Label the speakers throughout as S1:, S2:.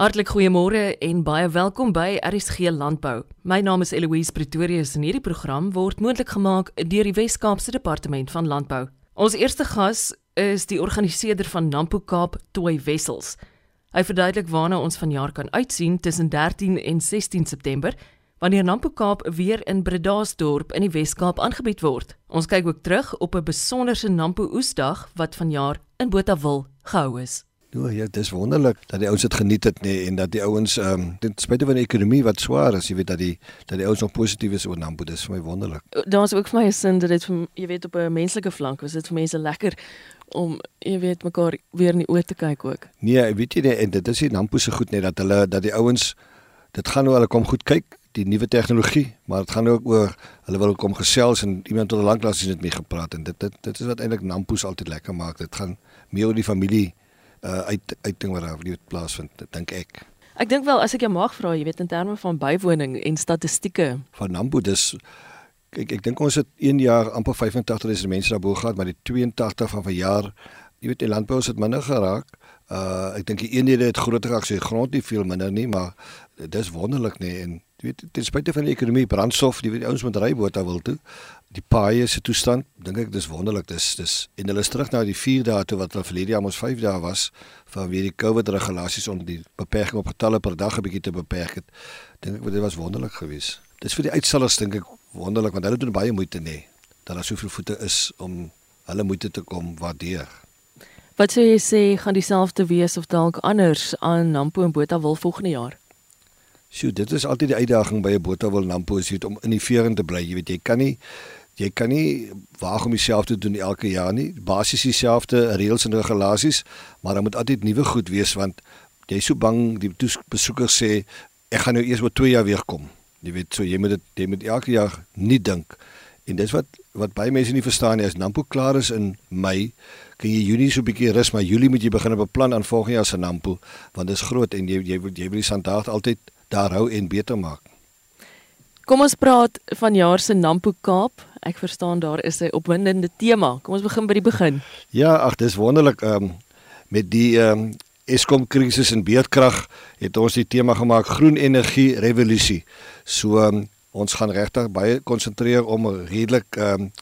S1: Hartlik goeiemôre en baie welkom by RSG Landbou. My naam is Eloise Pretorius en hierdie program word moontlik gemaak deur die Wes-Kaapse Departement van Landbou. Ons eerste gas is die organiseerder van Nampo Kaap Toy Wessels. Hy verduidelik waarna ons vanjaar kan uitsien tussen 13 en 16 September wanneer Nampo Kaap weer in Bredasdorp in die Wes-Kaap aangebied word. Ons kyk ook terug op 'n besonderse Nampo Oesdag wat vanjaar in Botawil gehou is.
S2: Ja, ja, dis wonderlik dat die ouens dit geniet het nê nee, en dat die ouens ehm um, ten spyte van die ekonomie wat swaar is, jy weet dat die dat die ouens nog positief is oor Nampo, dis vir my wonderlik.
S1: Daar's ook vir my 'n sin dat dit vir jy weet op 'n menslike vlak was dit vir mense lekker om jy weet mekaar weer in die oë te kyk ook.
S2: Nee, weet jy nie en dit is die Nampo se goed net dat hulle dat die ouens dit gaan nou hulle kom goed kyk die nuwe tegnologie, maar dit gaan ook oor hulle wil kom gesels en iemand tot lanklaas het met my gepraat en dit dit dit is wat eintlik Nampo se altyd lekker maak. Dit gaan meer oor die familie uh, uit uiting wat daar nie plaasvind dink ek.
S1: Ek dink wel as ek jou mag vra, jy weet in terme van bywoning en statistieke
S2: van Nampo dis kyk ek dink ons het 1 jaar amper 85000 mense daarbo gehad, maar die 82 van verjaar, jy weet die landbou het minder geraak. Uh ek dink die eenhede het groter geraak, so die grond nie veel minder nie, maar dis wonderlik nê en jy weet ten spyte van die ekonomie brandstof, die weet ouens met rybote wil toe die paaie se toestand dink ek dis wonderlik. Dis dis en hulle is terug na die 4 dae toe wat hulle verlede jaar ons 5 dae was vanweer die COVID regulasies om die beperking op getalle per dag 'n bietjie te beperk het. Dink ek dit was wonderlik geweest dis vir die uitstallers dink ek wonderlik want hulle doen baie moeite nê dat daar soveel voete is om hulle moeite te kom waardeer.
S1: Wat sou jy sê gaan dieselfde wees of dalk anders aan Nampo en Botawil volgende jaar?
S2: Sjoe, dit is altyd die uitdaging by 'n Botawil Nampo is om in die vering te bly. Jy weet, jy kan nie jy kan nie waag om jouself te doen elke jaar nie. Basies dieselfde reëls en regulasies, maar daar moet altyd nuwe goed wees want jy is so bang die besoekers sê ek gaan nou eers oor 2 jaar weer kom. Jy weet, so jy moet dit jy moet elke jaar nie dink. En dis wat wat baie mense nie verstaan nie, as Nampo klaar is in Mei, kan jy Junie so 'n bietjie rus, maar Julie moet jy begin beplan aan volgende jaar se Nampo, want dit is groot en jy jy jy wil die sandaag altyd daar hou en beter maak.
S1: Kom ons praat van jaar se Nampo Kaap. Ek verstaan daar is 'n opwindende tema. Kom ons begin by die begin.
S2: Ja, ag dis wonderlik ehm um, met die ehm um, Eskom krisis en beerdkrag het ons die tema gemaak groen energie revolusie. So um, ons gaan regtig baie konsentreer om redelik ehm um,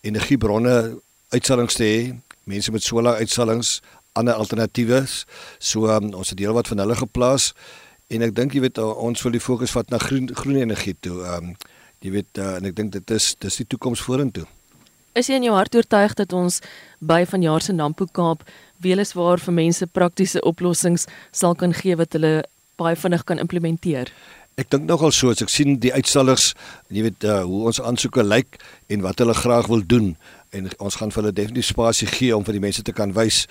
S2: energiebronne uitstallings te hê. Mense met solar uitstallings, ander alternatiewe. So um, ons het deel wat van hulle geplaas en ek dink jy weet ons wil die fokus vat na groen groen energie toe. Ehm um, jy weet uh, en ek dink dit is dis die toekoms vorentoe.
S1: Is jy in jou hart oortuig dat ons by vanjaar se Nampo Kaap weliswaar vir mense praktiese oplossings sal kan gee wat hulle baie vinnig kan implementeer?
S2: Ek dink nogal so as ek sien die uitstallers, jy weet uh, hoe ons aansoeke lyk en wat hulle graag wil doen en ons gaan vir hulle definitief spasie gee om vir die mense te kan wys.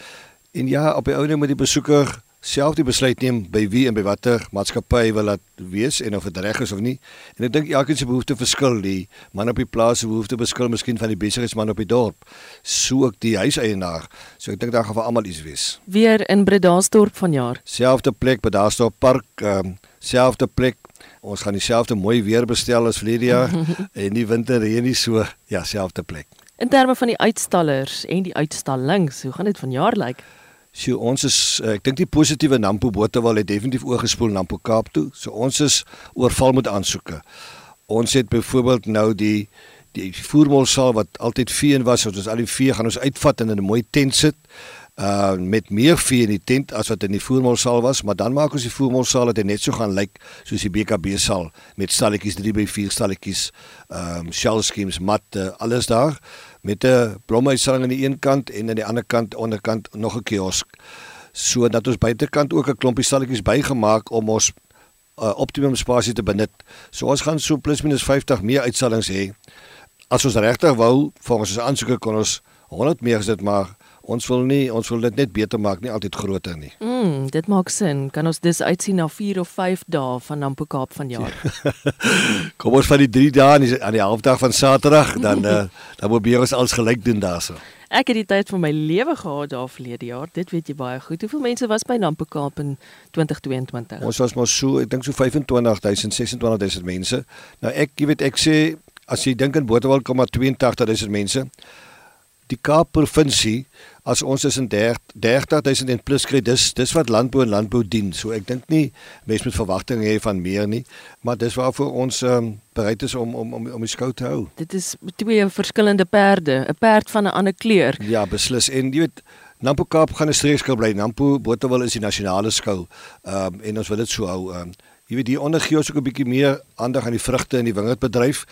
S2: En ja, op die ouene moet die besoeker self die besluit neem by wie en by watter maatskappy wil dit wees en of dit reg is of nie. En ek dink elkeen se behoefte verskil. Die man op die plaas se behoefte verskil miskien van die besigheidsman op die dorp. So ook die huiseienaar. So ek dink daar gaan vir almal iets wees.
S1: Weer in Bredasdorp vanjaar.
S2: Selfde plek by Daarstorp Park, ehm um, selfde plek. Ons gaan dieselfde mooi weer bestel as verlede jaar en die winter reën nie so ja, selfde plek.
S1: In terme van die uitstallers en die uitstallings, hoe gaan dit vanjaar lyk? Like?
S2: So ons is eh, ek dink die positiewe Nampo Botawal het definitief oorgespoel Nampo Kaap toe. So ons is oorval met aansoeke. Ons het byvoorbeeld nou die die voermolsaal wat altyd vee was, ons al die vee gaan ons uitvat en in 'n mooi tent sit. Uh met meer vee in die tent as wat in die voermolsaal was, maar dan maak ons die voermolsaal dat hy net so gaan lyk soos die BKB saal met stalletjies 3 by 4 stalletjies, ehm um, shell schemes, matte, alles daar met 'n blomuitstalling aan die een kant en aan die ander kant onderkant nog 'n kiosk. So dat ons buitekant ook 'n klompie stalletjies bygemaak om ons uh, optimum spasie te benut. So ons gaan so plus minus 50 meer uitstallings hê. As ons regtig wou, volgens ons aansoeke kon ons 100 meer gesit maar ons wil nie ons wil dit net beter maak nie altyd groter nie.
S1: Mm, dit maak sin. Kan ons dis uitsien na 4 of 5 dae van Nampo Kaap vanjaar?
S2: Kom ons van die 3 dae aan die, die halfdag van Saterdag dan uh, dan probeer ons alles gelyk doen daarso.
S1: Ek het die tyd van my lewe gehad daar verlede jaar. Dit weet jy baie goed. Hoeveel mense was by Nampo Kaap in 2022?
S2: Ons was maar so, ek dink so 25000, 26000 mense. Nou ek, jy weet ek sê as jy dink in Botawil kom maar 82000 mense die Kaap provinsie as ons is in 30000 en plus kry dis dis wat landbou en landbou dien. So ek dink nie mense met verwagtinge hê van meer nie, maar dis waarvoor ons um, bereid is om om om om die skou te hou.
S1: Dit is twee verskillende perde, 'n perd van 'n ander kleur.
S2: Ja, beslis. En jy weet Nampo Kaap gaan 'n streekskou bly. Nampo Botawil is die nasionale skou. Ehm um, en ons wil dit so hou. Ehm um, jy weet hier onder gee ons ook 'n bietjie meer aandag aan die vrugte en die wingerdbedryf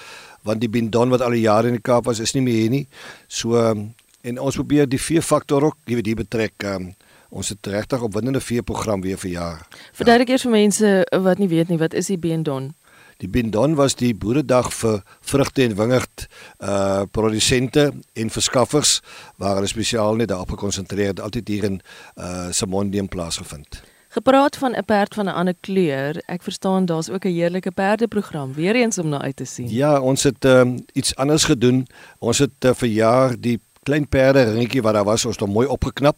S2: want die bindon wat al die jare in die Kaap was is nie meer hier nie. So um, en ons probeer die vee faktor ook, jy weet, die betrek um, ons het regtig opwindende vee program weer vir jaar.
S1: Verduidelik eers vir mense wat nie weet nie, wat is die bindon?
S2: Die bindon was die boeredag vir vrugte en wingerd uh produsente en verskaffers waar hulle spesiaal net daarop gekonsentreer het altyd hier in uh Simondium plaasgevind.
S1: Gepraat van 'n perd van 'n ander kleur. Ek verstaan daar's ook 'n heerlike perdeprogram weer eens om na uit te sien.
S2: Ja, ons het um, iets anders gedoen. Ons het uh, vir jaar die klein perde ringetjie wat daar was, ons het hom mooi opgeknap.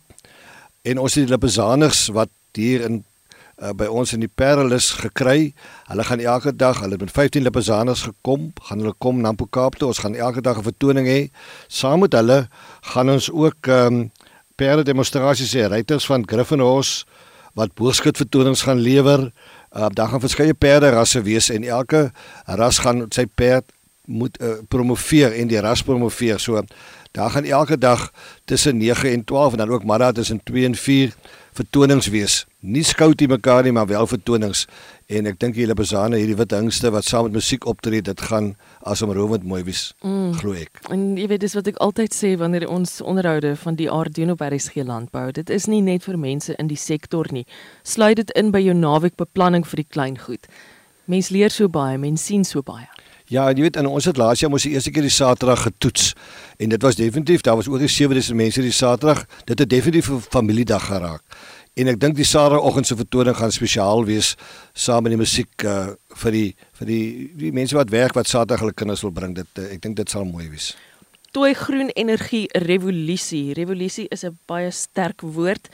S2: En ons het die lippesaners wat hier in uh, by ons in die Perlus gekry. Hulle gaan elke dag, hulle het met 15 lippesaners gekom, gaan hulle kom na Nampo Kaap toe. Ons gaan elke dag 'n vertoning hê. Saam met hulle gaan ons ook um, perde demonstrasies hê. Ruiters van Griffinhorse wat boerskut vertonings gaan lewer. Uh, daar gaan verskeie perde rasse wees en elke ras gaan sy perd moet uh, promoveer en die ras promoveer. So daar gaan elke dag tussen 9 en 12 en dan ook middag tussen 2 en 4 vertonings wees. Nie skoutie mekaar nie, maar wel vertonings. En ek dink julle besane hierdie wit hingste wat saam met musiek optree, dit gaan asemrowend mooi wees, mm. glo ek.
S1: En jy weet dis wat ek altyd sê wanneer ons onderhoude van die aard doen op RSG landbou. Dit is nie net vir mense in die sektor nie. Sluit dit in by jou naweekbeplanning vir die klein goed. Mens leer so baie, mens sien so baie.
S2: Ja, jy weet in ons het laas jaar mos die eerste keer die Saterdag getoets en dit was definitief, daar was oor die 7000 mense die Saterdag. Dit het definitief 'n familiedag geraak. En ek dink die Saterdagoggend se vertoning gaan spesiaal wees saam met die musiek uh, vir die vir die die mense wat werk wat Saterdag hulle kinders wil bring. Dit uh, ek dink dit sal mooi wees.
S1: Toe groen energie revolusie. Revolusie is 'n baie sterk woord.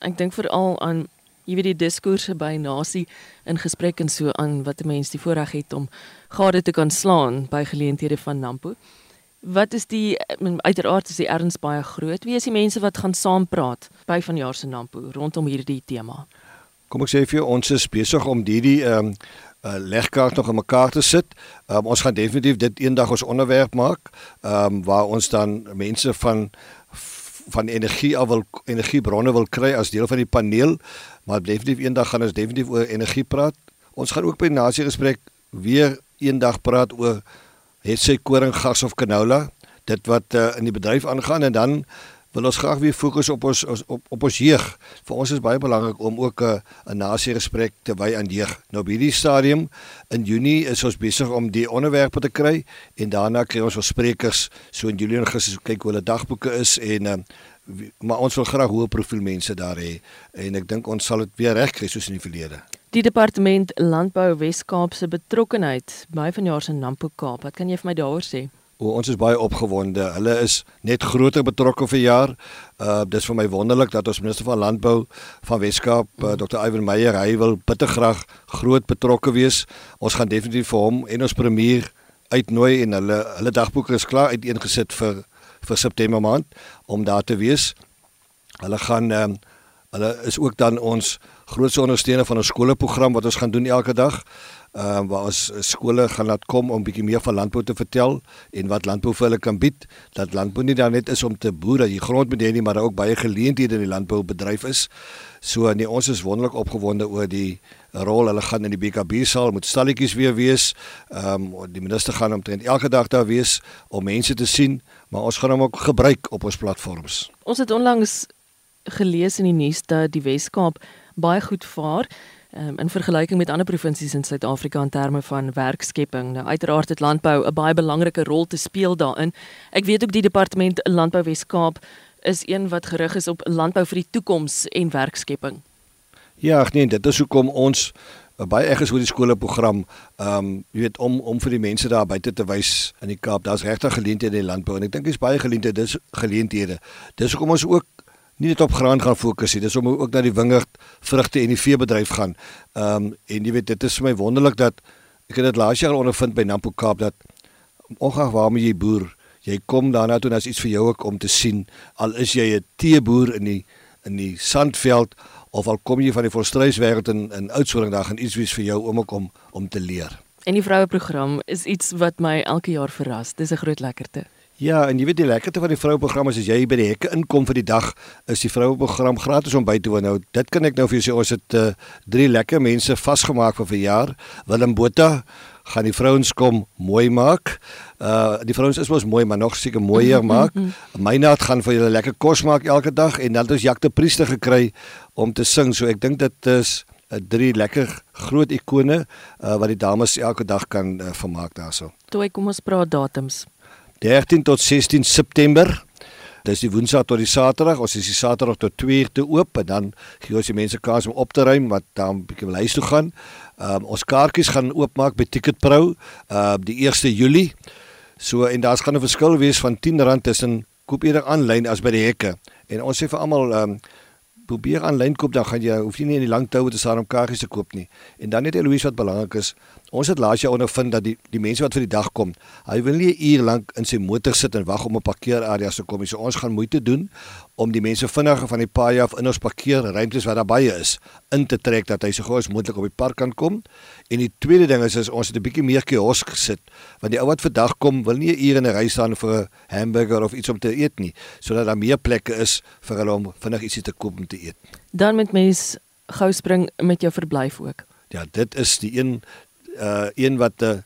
S1: Ek dink veral aan jy weet die diskourse by nasie in gesprek en so aan wat 'n mens die voorreg het om gade te kan slaan by geleenthede van Nampo. Wat is die uiteraard is die erns baie groot. Wie is die mense wat gaan saampraat by vanjaar se Nampo rondom hierdie tema?
S2: Kom ek sê vir jou ons is besig om hierdie ehm um, legkaart nog in mekaar te sit. Um, ons gaan definitief dit eendag ons onderwerp maak. Ehm um, waar ons dan mense van van energie wil energiebronne wil kry as deel van die paneel, maar definitief eendag gaan ons definitief oor energie praat. Ons gaan ook by nasie gesprek weer eendag praat oor het sy koring gas of canola dit wat uh, in die bedryf aangaan en dan wil ons graag weer fokus op ons op op ons jeug. Vir ons is baie belangrik om ook 'n uh, 'n nasie gesprek te wy aan jeug. Nou by hierdie stadium in Junie is ons besig om die onderwerpe te kry en daarna kry ons ons sprekers so in Julie en Augustus kyk hoe hulle dagboeke is en uh, maar ons wil graag hoë profiel mense daar hê en ek dink ons sal dit weer regkry soos in die verlede.
S1: Die departement Landbou Wes-Kaap se betrokkenheid by vanjaar se Nampo Kaap. Wat kan jy vir my daaroor sê?
S2: O, ons is baie opgewonde. Hulle is net groter betrokke vir jaar. Uh dis vir my wonderlik dat ons minister van Landbou van Wes-Kaap, uh, Dr. Ivan Meyer, hy wil bitter graag groot betrokke wees. Ons gaan definitief vir hom en ons premier uitnooi en hulle hulle dagboeke is klaar uiteengesit vir vir September maand om daar te wees. Hulle gaan ehm um, hulle is ook dan ons grootste ondersteuner van 'n skoolprogram wat ons gaan doen elke dag. Ehm uh, waar ons skole gaan laat kom om bietjie meer van landbou te vertel en wat landbou vir hulle kan bied. Dat landbou nie dan net is om te boer, dat jy grond moet hê nie, maar daar ook baie geleenthede in die landboubedryf is. So nee, ons is wonderlik opgewonde oor die rol hulle gaan in die BKB saal met stalletjies weer wees. Ehm um, die minister gaan omtrent elke dag daar wees om mense te sien, maar ons gaan hom ook gebruik op ons platforms.
S1: Ons het onlangs gelees in die nuus dat die Wes-Kaap baie goed vaar um, in vergelyking met ander provinsies in Suid-Afrika in terme van werkskepping. Nou uiteraard het landbou 'n baie belangrike rol te speel daarin. Ek weet ook die departement Landbou Wes-Kaap is een wat gerig is op landbou vir die toekoms en werkskepping.
S2: Ja, nee, dit is hoekom ons uh, baie erg is oor die skoolprogram. Ehm um, jy weet om om vir die mense daar buite te wys in die Kaap, daar's regtig geleenthede in die landbou en ek dink dis baie geleenthede, dis geleenthede. Dis hoekom ons ook nie net op graan gaan fokus nie. Dis om ook na die wingerd, vrugte en die veebedryf gaan. Ehm um, en jy weet dit is vir my wonderlik dat ek het dit laas jaar ondervind by Nampo Kaap dat ongeag waarmee jy boer, Jy kom daarna toe en as iets vir jou ook om te sien, al is jy 'n teeboer in die in die sandveld of al kom jy van die volstruiswêreld in in Oudtshoorn, daar gaan iets wees vir jou om ook om om te leer.
S1: En die vroue program is iets wat my elke jaar verras. Dis 'n groot lekkerte.
S2: Ja, en jy weet die lekkerte van die vroue program is as jy by die hekke inkom vir die dag, is die vroue program gratis om by te woon. Nou, dit kan ek nou vir jou sê ons het uh, drie lekker mense vasgemaak vir verjaar. Willem Botha gaan die vrouens kom mooi maak. Uh die vrouens is mos mooi, maar nog seker mooier maak. Mynaat gaan vir julle lekker kos maak elke dag en dan het ons Jacques de Priester gekry om te sing. So ek dink dit is uh, drie lekker groot ikone uh, wat die dames elke dag kan uh, vermaak daarso.
S1: Toe kom ons praat datums.
S2: 13 tot 16 September. Dis die Woensdag tot die Saterdag. Ons is die Saterdag tot 2 uur te oop en dan gee ons die mense kans om op te ruim wat dan 'n bietjie lys toe gaan. Ehm um, ons kaartjies gaan oopmaak by Ticketpro uh die 1 Julie. So en daar's gaan 'n verskil wees van R10 tussen koop eerder aanlyn as by die hekke. En ons sê vir almal ehm um, probeer aanlyn koop dan gaan jy hoef nie in die lang toue te staan om kaartjies te koop nie. En dan net Eloise wat belangrik is, Ons het laas jaar ondervind dat die die mense wat vir die dag kom, hy wil nie 'n uur lank in sy motor sit en wag om 'n parkeerarea te kom nie. So ons gaan moeite doen om die mense vinniger van die paai af in ons parkeerruimtes wat daarby is in te trek dat hy so gou as moontlik op die park kan kom. En die tweede ding is, is ons het 'n bietjie meer kiosk gesit want die ou wat vir dag kom wil nie 'n uur in 'n ry staan vir 'n hamburger of iets om te eet nie, sodat daar meer plekke is vir hulle om vinnig ietsie te koop om te eet.
S1: Dan met mens gou spring met jou verblyf ook.
S2: Ja, dit is die een uh een wat 'n uh,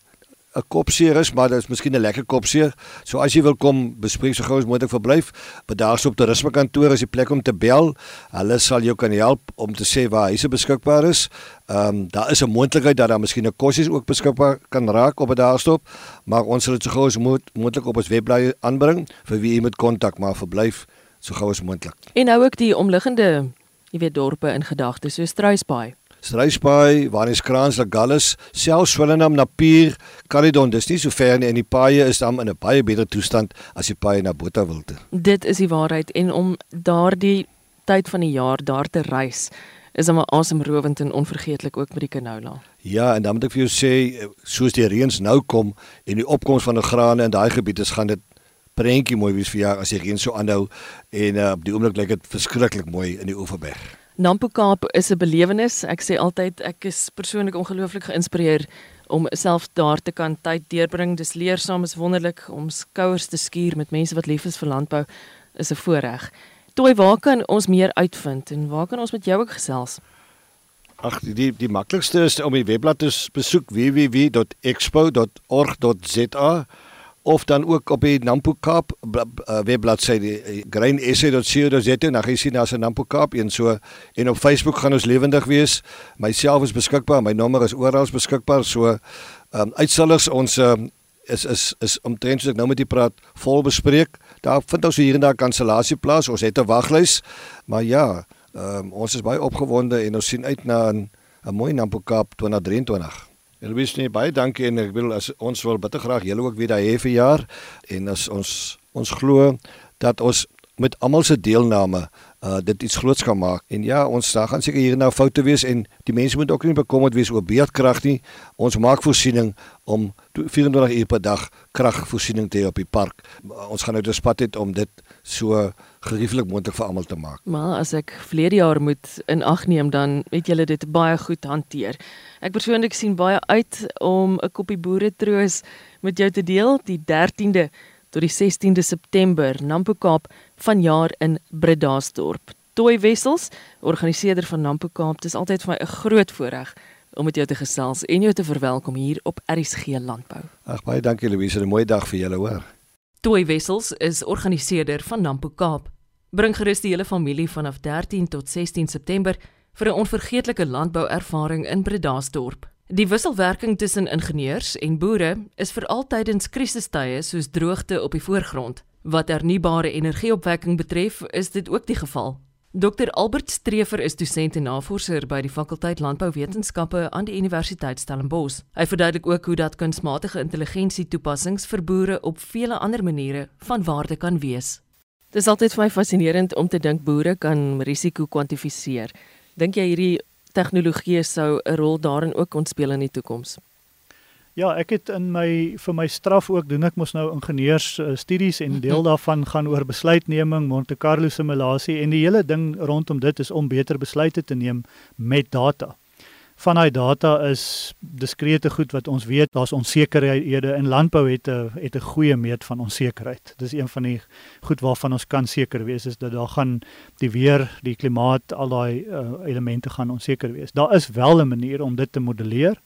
S2: 'n kopseer is, maar dit is miskien 'n lekker kopseer. So as jy wil kom bespreek so gou as moontlik verblyf, by daarso op toerisme kantoor is die plek om te bel. Hulle sal jou kan help om te sê waar huise beskikbaar is. Ehm um, daar is 'n moontlikheid dat daar miskien 'n kosies ook beskikbaar kan raak op 'n daarstop, maar ons sal dit so gou as moontlik op ons webblaai aanbring vir wie jy moet kontak, maar verblyf so gou as moontlik.
S1: En nou ook die omliggende, jy weet dorpe in gedagte, so Struisbaai.
S2: Struisbaai, Waniskrans, Lagallus, selfs Swellendam, Napier, Caledon, dis nie so ver nie en die paaie is dan in 'n baie beter toestand as die paaie na Botawil toe.
S1: Dit is die waarheid en om daardie tyd van die jaar daar te reis is hom asemrowend en onvergeetlik ook met die canola.
S2: Ja, en dan moet ek vir jou sê soos die reëns nou kom en die opkoms van die grane in daai gebiede gaan dit prentjie mooi wees vir jaar as die reën so aanhou en uh, op die oomblik lyk dit verskriklik mooi in die Oeverberg.
S1: Nampo Kaap is 'n belewenis. Ek sê altyd ek is persoonlik ongelooflik geïnspireer om self daar te kan tyd deurbring. Dis leersaam, is wonderlik om skouers te skuur met mense wat lief is vir landbou. Is 'n voorreg. Toe waar kan ons meer uitvind en waar kan ons met jou ook gesels?
S2: Ag die die maklikste is om die webblad te besoek www.expo.org.za of dan ook op die Nampo Kaap uh, webbladsy die uh, grainsa.co.za en dan gaan jy sien daar's 'n Nampo Kaap een so en op Facebook gaan ons lewendig wees. Myself is beskikbaar, my nommer is oral beskikbaar. So ehm um, uitsellers ons um, is is is omtrent soos ek nou met u praat vol bespreek. Daar vind ons hier en daar kansellasie plaas. Ons het 'n waglys. Maar ja, ehm um, ons is baie opgewonde en ons sien uit na 'n 'n mooi Nampo Kaap 2023. Elwes nee baie dankie en ek wil as ons wil bitter graag julle ook weer daai hê vir jaar en as ons ons glo dat ons met almal se deelname uh dit iets groots kan maak. En ja, ons daar gaan seker hier nou foute wees en die mense moet ook nie bekommerd wees oor beerdkrag nie. Ons maak voorsiening om 24 uur per dag kragvoorsiening te hê op die park. Ons gaan nou dus pad het om dit so gerieflik moontlik vir almal te maak.
S1: Maar as ek vlede jaar moet in ag neem dan het julle dit baie goed hanteer. Ek persoonlik sien baie uit om 'n koppie boere troos met jou te deel die 13de tot die 16de September Nampo Kaap vanjaar in Bredasdorp. Toy Wessels, organiseerder van Nampo Kaap, dit is altyd vir my 'n groot voorreg om met jou te gesels en jou te verwelkom hier op RSG Landbou.
S2: Ag baie dankie Louise, 'n mooi dag vir julle hoor.
S1: Toy Wessels is organiseerder van Nampo Kaap. Bring gerus die hele familie vanaf 13 tot 16 September vir 'n onvergeetlike landbouervaring in Bredasdorp. Die wisselwerking tussen ingenieurs en boere is veral tydens krisistye soos droogte op die voorgrond. Wat hernubare energieopwekking betref, is dit ook die geval. Dr Albert Strever is dosent en navorser by die fakulteit Landbouwetenskappe aan die Universiteit Stellenbosch. Hy verduidelik ook hoe dat kunsmatige intelligensie toepassings vir boere op vele ander maniere van waarde kan wees. Dit is altyd vir my fascinerend om te dink boere kan risiko kwantifiseer. Dink jy hierdie tegnologie sou 'n rol daarin ook kon speel in die toekoms?
S3: Ja, ek het in my vir my straf ook doen ek mos nou ingenieurs uh, studies en deel mhm. daarvan gaan oor besluitneming, Monte Carlo simulasie en die hele ding rondom dit is om beter besluite te neem met data van daai data is diskrete goed wat ons weet daar's onsekerhede in landbou het 'n het 'n goeie meet van onsekerheid. Dis een van die goed waarvan ons kan seker wees is dat daar gaan die weer, die klimaat, al daai uh, elemente gaan onseker wees. Daar is wel 'n manier om dit te modelleer.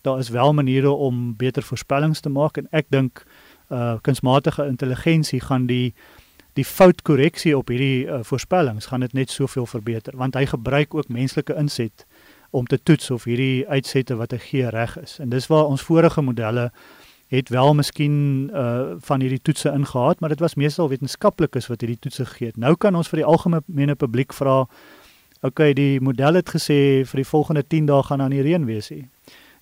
S3: Daar is wel maniere om beter voorspellings te maak en ek dink uh kunsmatige intelligensie gaan die die foutkorreksie op hierdie uh, voorspellings gaan dit net soveel verbeter want hy gebruik ook menslike inset om te toets of hierdie uitsette wat hy gee reg is. En dis waar ons vorige modelle het wel miskien uh van hierdie toetse ingehaat, maar dit was meestal wetenskaplikes wat hierdie toetse gegee het. Nou kan ons vir die algemene publiek vra, okay, die model het gesê vir die volgende 10 dae gaan daar nie reën wees nie.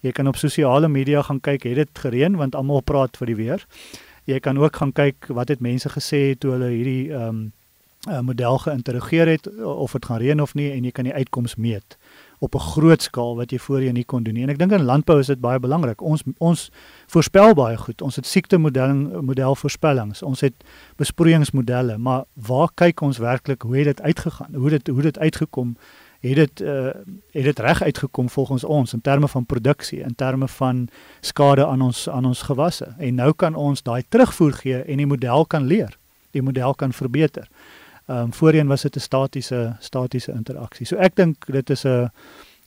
S3: Jy kan op sosiale media gaan kyk, het dit gereën want almal praat vir die weer. Jy kan ook gaan kyk wat het mense gesê toe hulle hierdie ehm um, uh, model geïnterrogeer het of dit gaan reën of nie en jy kan die uitkoms meet op 'n groot skaal wat jy voorheen nie kon doen nie. En ek dink in landbou is dit baie belangrik. Ons ons voorspel baie goed. Ons het siektemodelling modelvoorspellings. Ons het besproeiingsmodelle, maar waar kyk ons werklik hoe het dit uitgegaan? Hoe dit hoe dit uitgekom? Het dit uh het dit reg uitgekom volgens ons in terme van produksie, in terme van skade aan ons aan ons gewasse? En nou kan ons daai terugvoer gee en die model kan leer. Die model kan verbeter. Ehm um, voorheen was dit 'n statiese statiese interaksie. So ek dink dit is 'n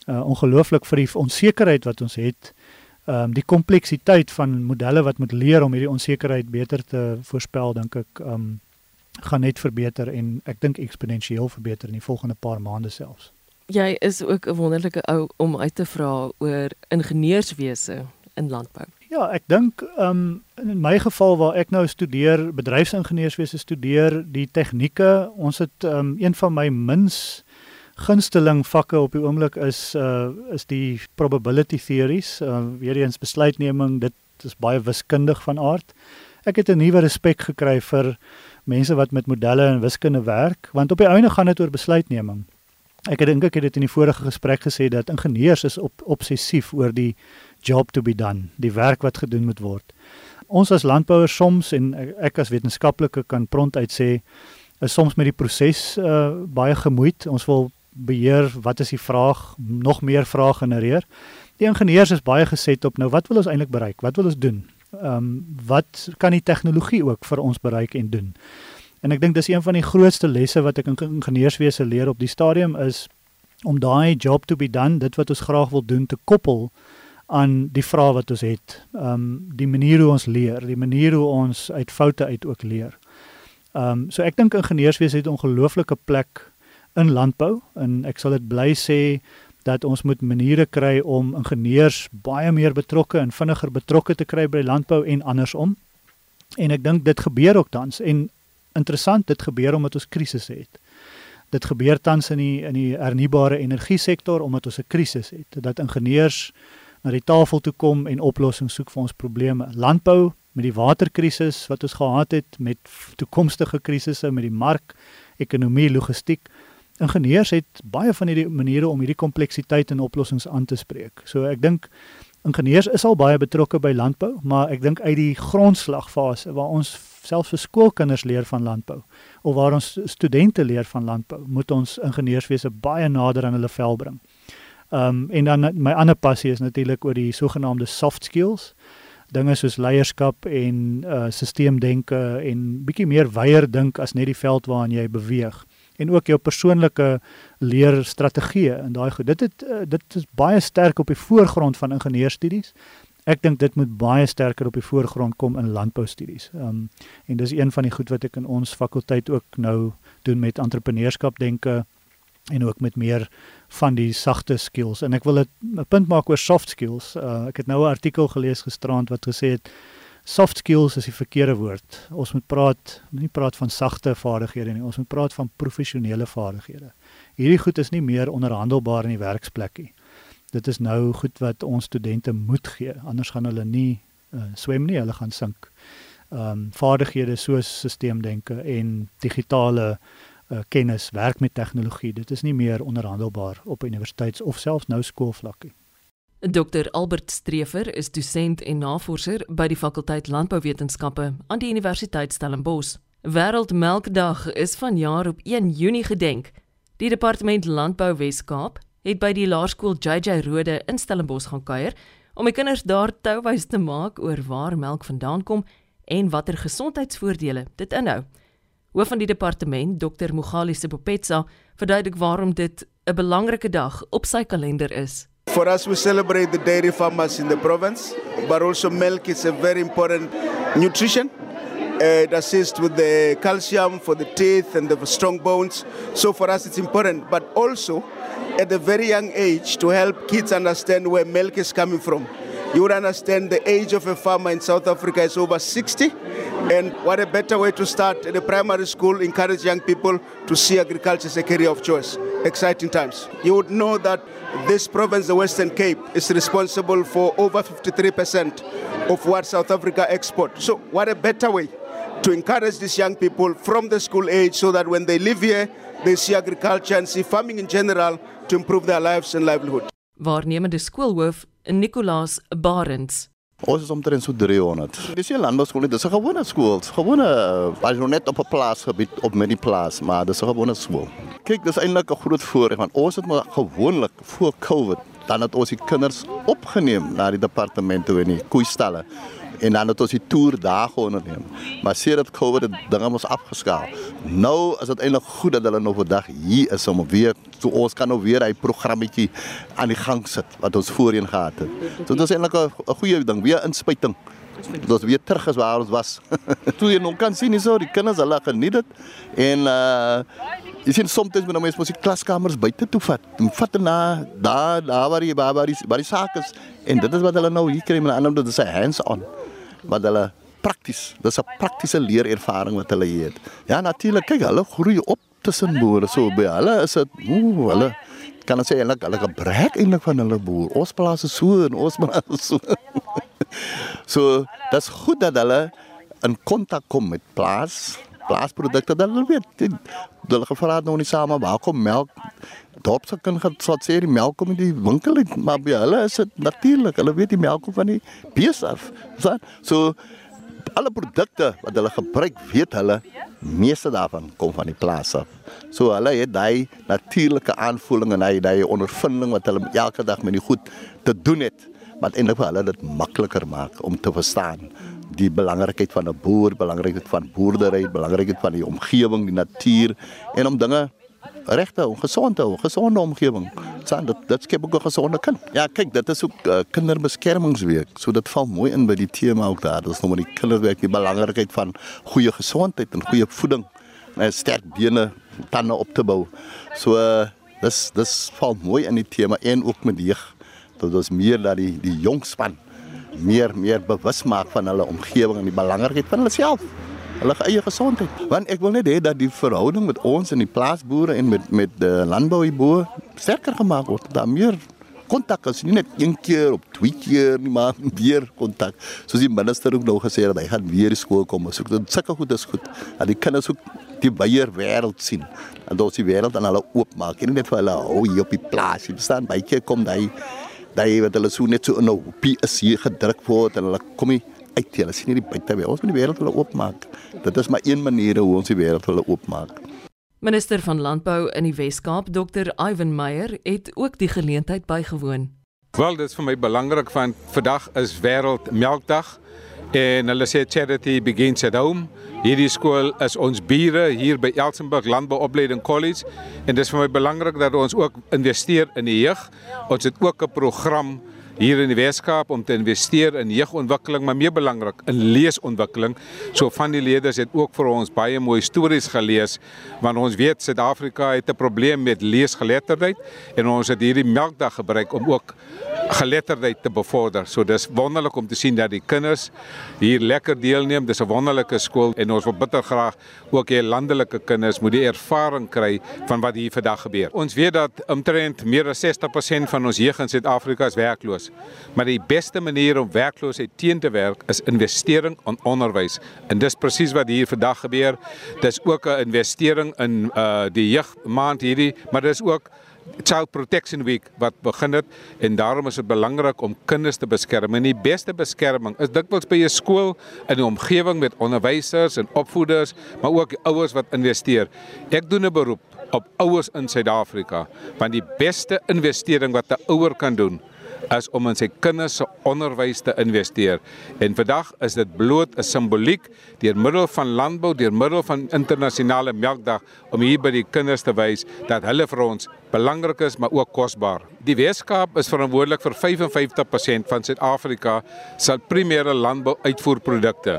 S3: ongelooflik vir die onsekerheid wat ons het. Ehm um, die kompleksiteit van modelle wat moet leer om hierdie onsekerheid beter te voorspel dink ek ehm um, gaan net verbeter en ek dink eksponensieel verbeter in die volgende paar maande selfs.
S1: Jy is ook 'n wonderlike ou om uit te vra oor ingenieurswese in landbou.
S3: Ja, ek dink um in my geval waar ek nou studeer, bedryfsingenieurswese studeer, die tegnieke, ons het um een van my mins gunsteling vakke op die oomblik is uh is die probability theories, uh weer eens besluitneming, dit is baie wiskundig van aard. Ek het 'n nuwe respek gekry vir mense wat met modelle en wiskunde werk, want op die einde gaan dit oor besluitneming. Ek dink ek het dit in die vorige gesprek gesê dat ingenieurs is op obsessief oor die job to be done, die werk wat gedoen moet word. Ons as landbouers soms en ek as wetenskaplike kan pront uit sê is soms met die proses uh, baie gemoeid. Ons wil beheer wat is die vraag, nog meer vrae genereer. Die ingenieurs is baie geset op nou wat wil ons eintlik bereik? Wat wil ons doen? Ehm um, wat kan die tegnologie ook vir ons bereik en doen? En ek dink dis een van die grootste lesse wat ek in ingenieurswese leer op die stadium is om daai job to be done, dit wat ons graag wil doen te koppel aan die vrae wat ons het. Ehm um, die manier hoe ons leer, die manier hoe ons uit foute uit ook leer. Ehm um, so ek dink ingenieurswese het 'n ongelooflike plek in landbou en ek sal dit bly sê dat ons moet maniere kry om ingenieurs baie meer betrokke en vinniger betrokke te kry by landbou en andersom. En ek dink dit gebeur ook tans en interessant dit gebeur omdat ons krisisse het. Dit gebeur tans in die in die hernubare energie sektor omdat ons 'n krisis het. Dat ingenieurs na die tafel toe kom en oplossings soek vir ons probleme. Landbou met die waterkrisis wat ons gehad het met toekomstige krisisse met die mark, ekonomie, logistiek. Ingenieurs het baie van hierdie maniere om hierdie kompleksiteit in oplossings aan te spreek. So ek dink ingenieurs is al baie betrokke by landbou, maar ek dink uit die grondslagfase waar ons selfs vir skoolkinders leer van landbou of waar ons studente leer van landbou, moet ons ingenieurswese baie nader aan hulle vel bring. Ehm um, en dan my ander passie is natuurlik oor die sogenaamde soft skills. Dinge soos leierskap en uh stelseldenke en bietjie meer wyeer dink as net die veld waarin jy beweeg en ook jou persoonlike leerstrategieë en daai goed. Dit het uh, dit is baie sterk op die voorgrond van ingenieurstudies. Ek dink dit moet baie sterker op die voorgrond kom in landboustudies. Ehm um, en dis een van die goed wat ek in ons fakulteit ook nou doen met entrepreneurskap denke en ook met meer van die sagte skills en ek wil 'n punt maak oor soft skills. Uh, ek het nou 'n artikel gelees gisterand wat gesê het soft skills is die verkeerde woord. Ons moet praat nie praat van sagte vaardighede nie, ons moet praat van professionele vaardighede. Hierdie goed is nie meer onderhandelbaar in die werksplek nie. Dit is nou goed wat ons studente moet gee, anders gaan hulle nie uh, swem nie, hulle gaan sink. Ehm um, vaardighede soos stelseldenke en digitale uh, kennis, werk met tegnologie. Dit is nie meer onderhandelbaar op universiteits of selfs nou skoolvlakkie.
S1: Dr Albert Streefer is dosent en navorser by die fakulteit Landbouwetenskappe aan die Universiteit Stellenbosch. Wêreldmelkdag is vanjaar op 1 Junie gedenk. Die departement Landbou Wes-Kaap het by die laerskool JJ Rode in Stellenbosch gaan kuier om die kinders daar touwys te maak oor waar melk vandaan kom en watter gesondheidsvoordele dit inhou. Hoof van die departement, Dr Mogali Sipopetsa, verduidelik waarom dit 'n belangrike dag op sy kalender is.
S4: For us, we celebrate the dairy farmers in the province, but also milk is a very important nutrition. Uh, it assists with the calcium for the teeth and the strong bones. So for us, it's important, but also at a very young age to help kids understand where milk is coming from. You would understand the age of a farmer in South Africa is over 60. And what a better way to start at a primary school, encourage young people to see agriculture as a career of choice. Exciting times. You would know that this province, the Western Cape, is responsible for over 53% of what South Africa exports. So, what a better way to encourage these young people from the school age so that when they live here, they see agriculture and see farming in general to improve their lives and livelihood.
S1: Waarnemende skoolhoof Nicolaas Barends
S5: Ons is omtrent so 300. Dis 'n landbouskool, dis 'n gewone skool, gewone as jy net op 'n plaasgebied op met die plaas, maar dis 'n gewone skool. Kyk, dis eintlik 'n groot voordeel want ons het maar gewoonlik voor Covid dan het ons die kinders opgeneem na die departement toe in die koeistalle en dan het ons die toer daar onderneem. Maar sedert Covid het dinge ons afgeskaal. Nou is dit eintlik goed dat hulle nog vandag hier is om weer so ons kan nou weer hy programmetjie aan die gang sit wat ons voorheen gehad het. So dit is eintlik 'n goeie ding, weer inspuiting. Dat ons weer terug is waar ons was. Toe jy nog kan sien nie so die kinders hulle geniet dit en uh Jy sien soms met mense moet die klaskamers buite toe vat. Vat na daar daar waar jy waar die waar die sake is en dit is wat hulle nou hier kry met 'n ander dit is 'n hands-on wat hulle prakties, dis 'n praktiese leerervaring wat hulle het. Ja, natuurlik, kyk, hulle groei op tussen boere so by hulle is dit ooh, hulle kan ons sê hulle hulle gebruik eintlik van hulle boer. Ons plaas is so en ons plaas is so. so, dit's goed dat hulle in kontak kom met plaas plaasprodukte dan hulle weet hulle gevra het nou nie saam waar kom melk? Dorp se kan gaan sê die melk kom in die winkel uit. Maar by hulle is dit natuurlik hulle weet die melk kom van die bees af. So alle produkte wat hulle gebruik weet hulle meeste daarvan kom van die plaas af. So hulle het daai natuurlike aanvoeling en hy daai ondervinding wat hulle elke dag met die goed te doen het wat eintlik vir hulle dit makliker maak om te verstaan die belangrikheid van 'n boer, belangrikheid van boerdery, belangrikheid van die omgewing, die natuur en om dinge regte om gesond te hou, gesonde omgewing. Sand dit dit skep ook 'n gesonde kind. Ja, kyk, dit is ook uh, kinderbeskermingsweek. So dit val mooi in by die tema ook daar. Dit is nog maar die kinderwerk, die belangrikheid van goeie gesondheid en goeie voeding, en sterk bene, tande op te bou. So uh, dis dis val mooi in die tema en ook met jeug. Dit is meer dat die die jong span meer meer bewus maak van hulle omgewing en die belangrikheid van hulle self. Hulle eie gesondheid. Want ek wil net hê dat die verhouding met ons en die plaasboere en met met die landbouboere sterker gemaak word. Daar meer kontak as nie net een keer op twee keer nie, maar weer kontak. Soos die minister ook nou gesê het, hy gaan weer skool kom. So dit sulke goed is goed. Dat die kinders ook die wyeer wêreld sien. En dat ons die wêreld aan hulle oopmaak. Nie net vir hulle hou hier op die plaas. Jy verstaan, baie keer kom daai daai wat hulle so net so in 'n hoopie is hier gedruk word en hulle kom nie uit nie. Hulle sien nie die buite wêreld. Ons moet die wêreld hulle oopmaak. Dit is maar een manier hoe ons die wêreld hulle oopmaak.
S1: Minister van Landbou in die Wes-Kaap, Dr. Ivan Meyer, het ook die geleentheid bygewoon.
S6: Wel, dit is vir my belangrik want vandag is wêreld melkdag en hulle sê charity begins at home. Hierdie skool is ons bure hier by Elsenburg Landbouopleiding College en dit is vir my belangrik dat ons ook investeer in die jeug. Ons het ook 'n program hier in die Weskaap om te investeer in jeugontwikkeling, maar meer belangrik in leesontwikkeling. So van die leerders het ook vir ons baie mooi stories gelees want ons weet Suid-Afrika het 'n probleem met leesgeletterdheid en ons het hierdie melkdag gebruik om ook geletterdheid te bevorder. So dis wonderlik om te sien dat die kinders hier lekker deelneem. Dis 'n wonderlike skool en ons wil bitter graag ook hê landelike kinders moet die ervaring kry van wat hier vandag gebeur. Ons weet dat omtrent meer as 60% van ons jeug in Suid-Afrika is werkloos. Maar die beste manier om werkloosheid teen te werk is investering in onderwys. En dis presies wat hier vandag gebeur. Dis ook 'n investering in uh die jeugmaand hierdie, maar dis ook Child Protection Week wat begin het en daarom is dit belangrik om kinders te beskerm. En die beste beskerming is dikwels by 'n skool in die omgewing met onderwysers en opvoeders, maar ook ouers wat investeer. Ek doen 'n beroep op ouers in Suid-Afrika, want die beste investering wat 'n ouer kan doen is om in sy kinders se onderwys te investeer. En vandag is dit bloot 'n simboliek deur middel van landbou, deur middel van internasionale melkdag om hier by die kinders te wys dat hulle vir ons belangrik is maar ook kosbaar. Die Weskaap is verantwoordelik vir 55% van Suid-Afrika se primêre landbou-uitvoerprodukte.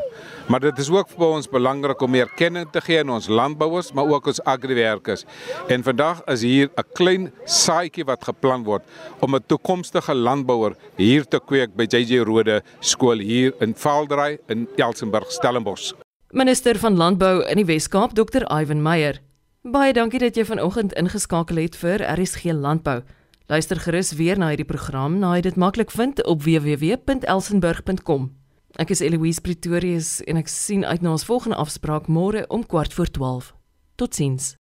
S6: Maar dit is ook vir ons belangrik om meer kennis te gee aan ons landbouers, maar ook ons agriwerkers. En vandag is hier 'n klein saadjie wat geplant word om 'n toekomstige landbouer hier te kweek by JJ Rode skool hier in Vaaldraai in Elsenburg, Stellenbosch.
S1: Minister van Landbou in die Wes-Kaap, Dr. Ivan Meyer. Baie dankie dat jy vanoggend ingeskakel het vir RSG Landbou. Luister gerus weer na hierdie program, na jy dit maklik vind op www.elsenburg.com. Ek is Eloise Pretorius en ek sien uit na ons volgende afspraak môre om 12:15. Totsiens.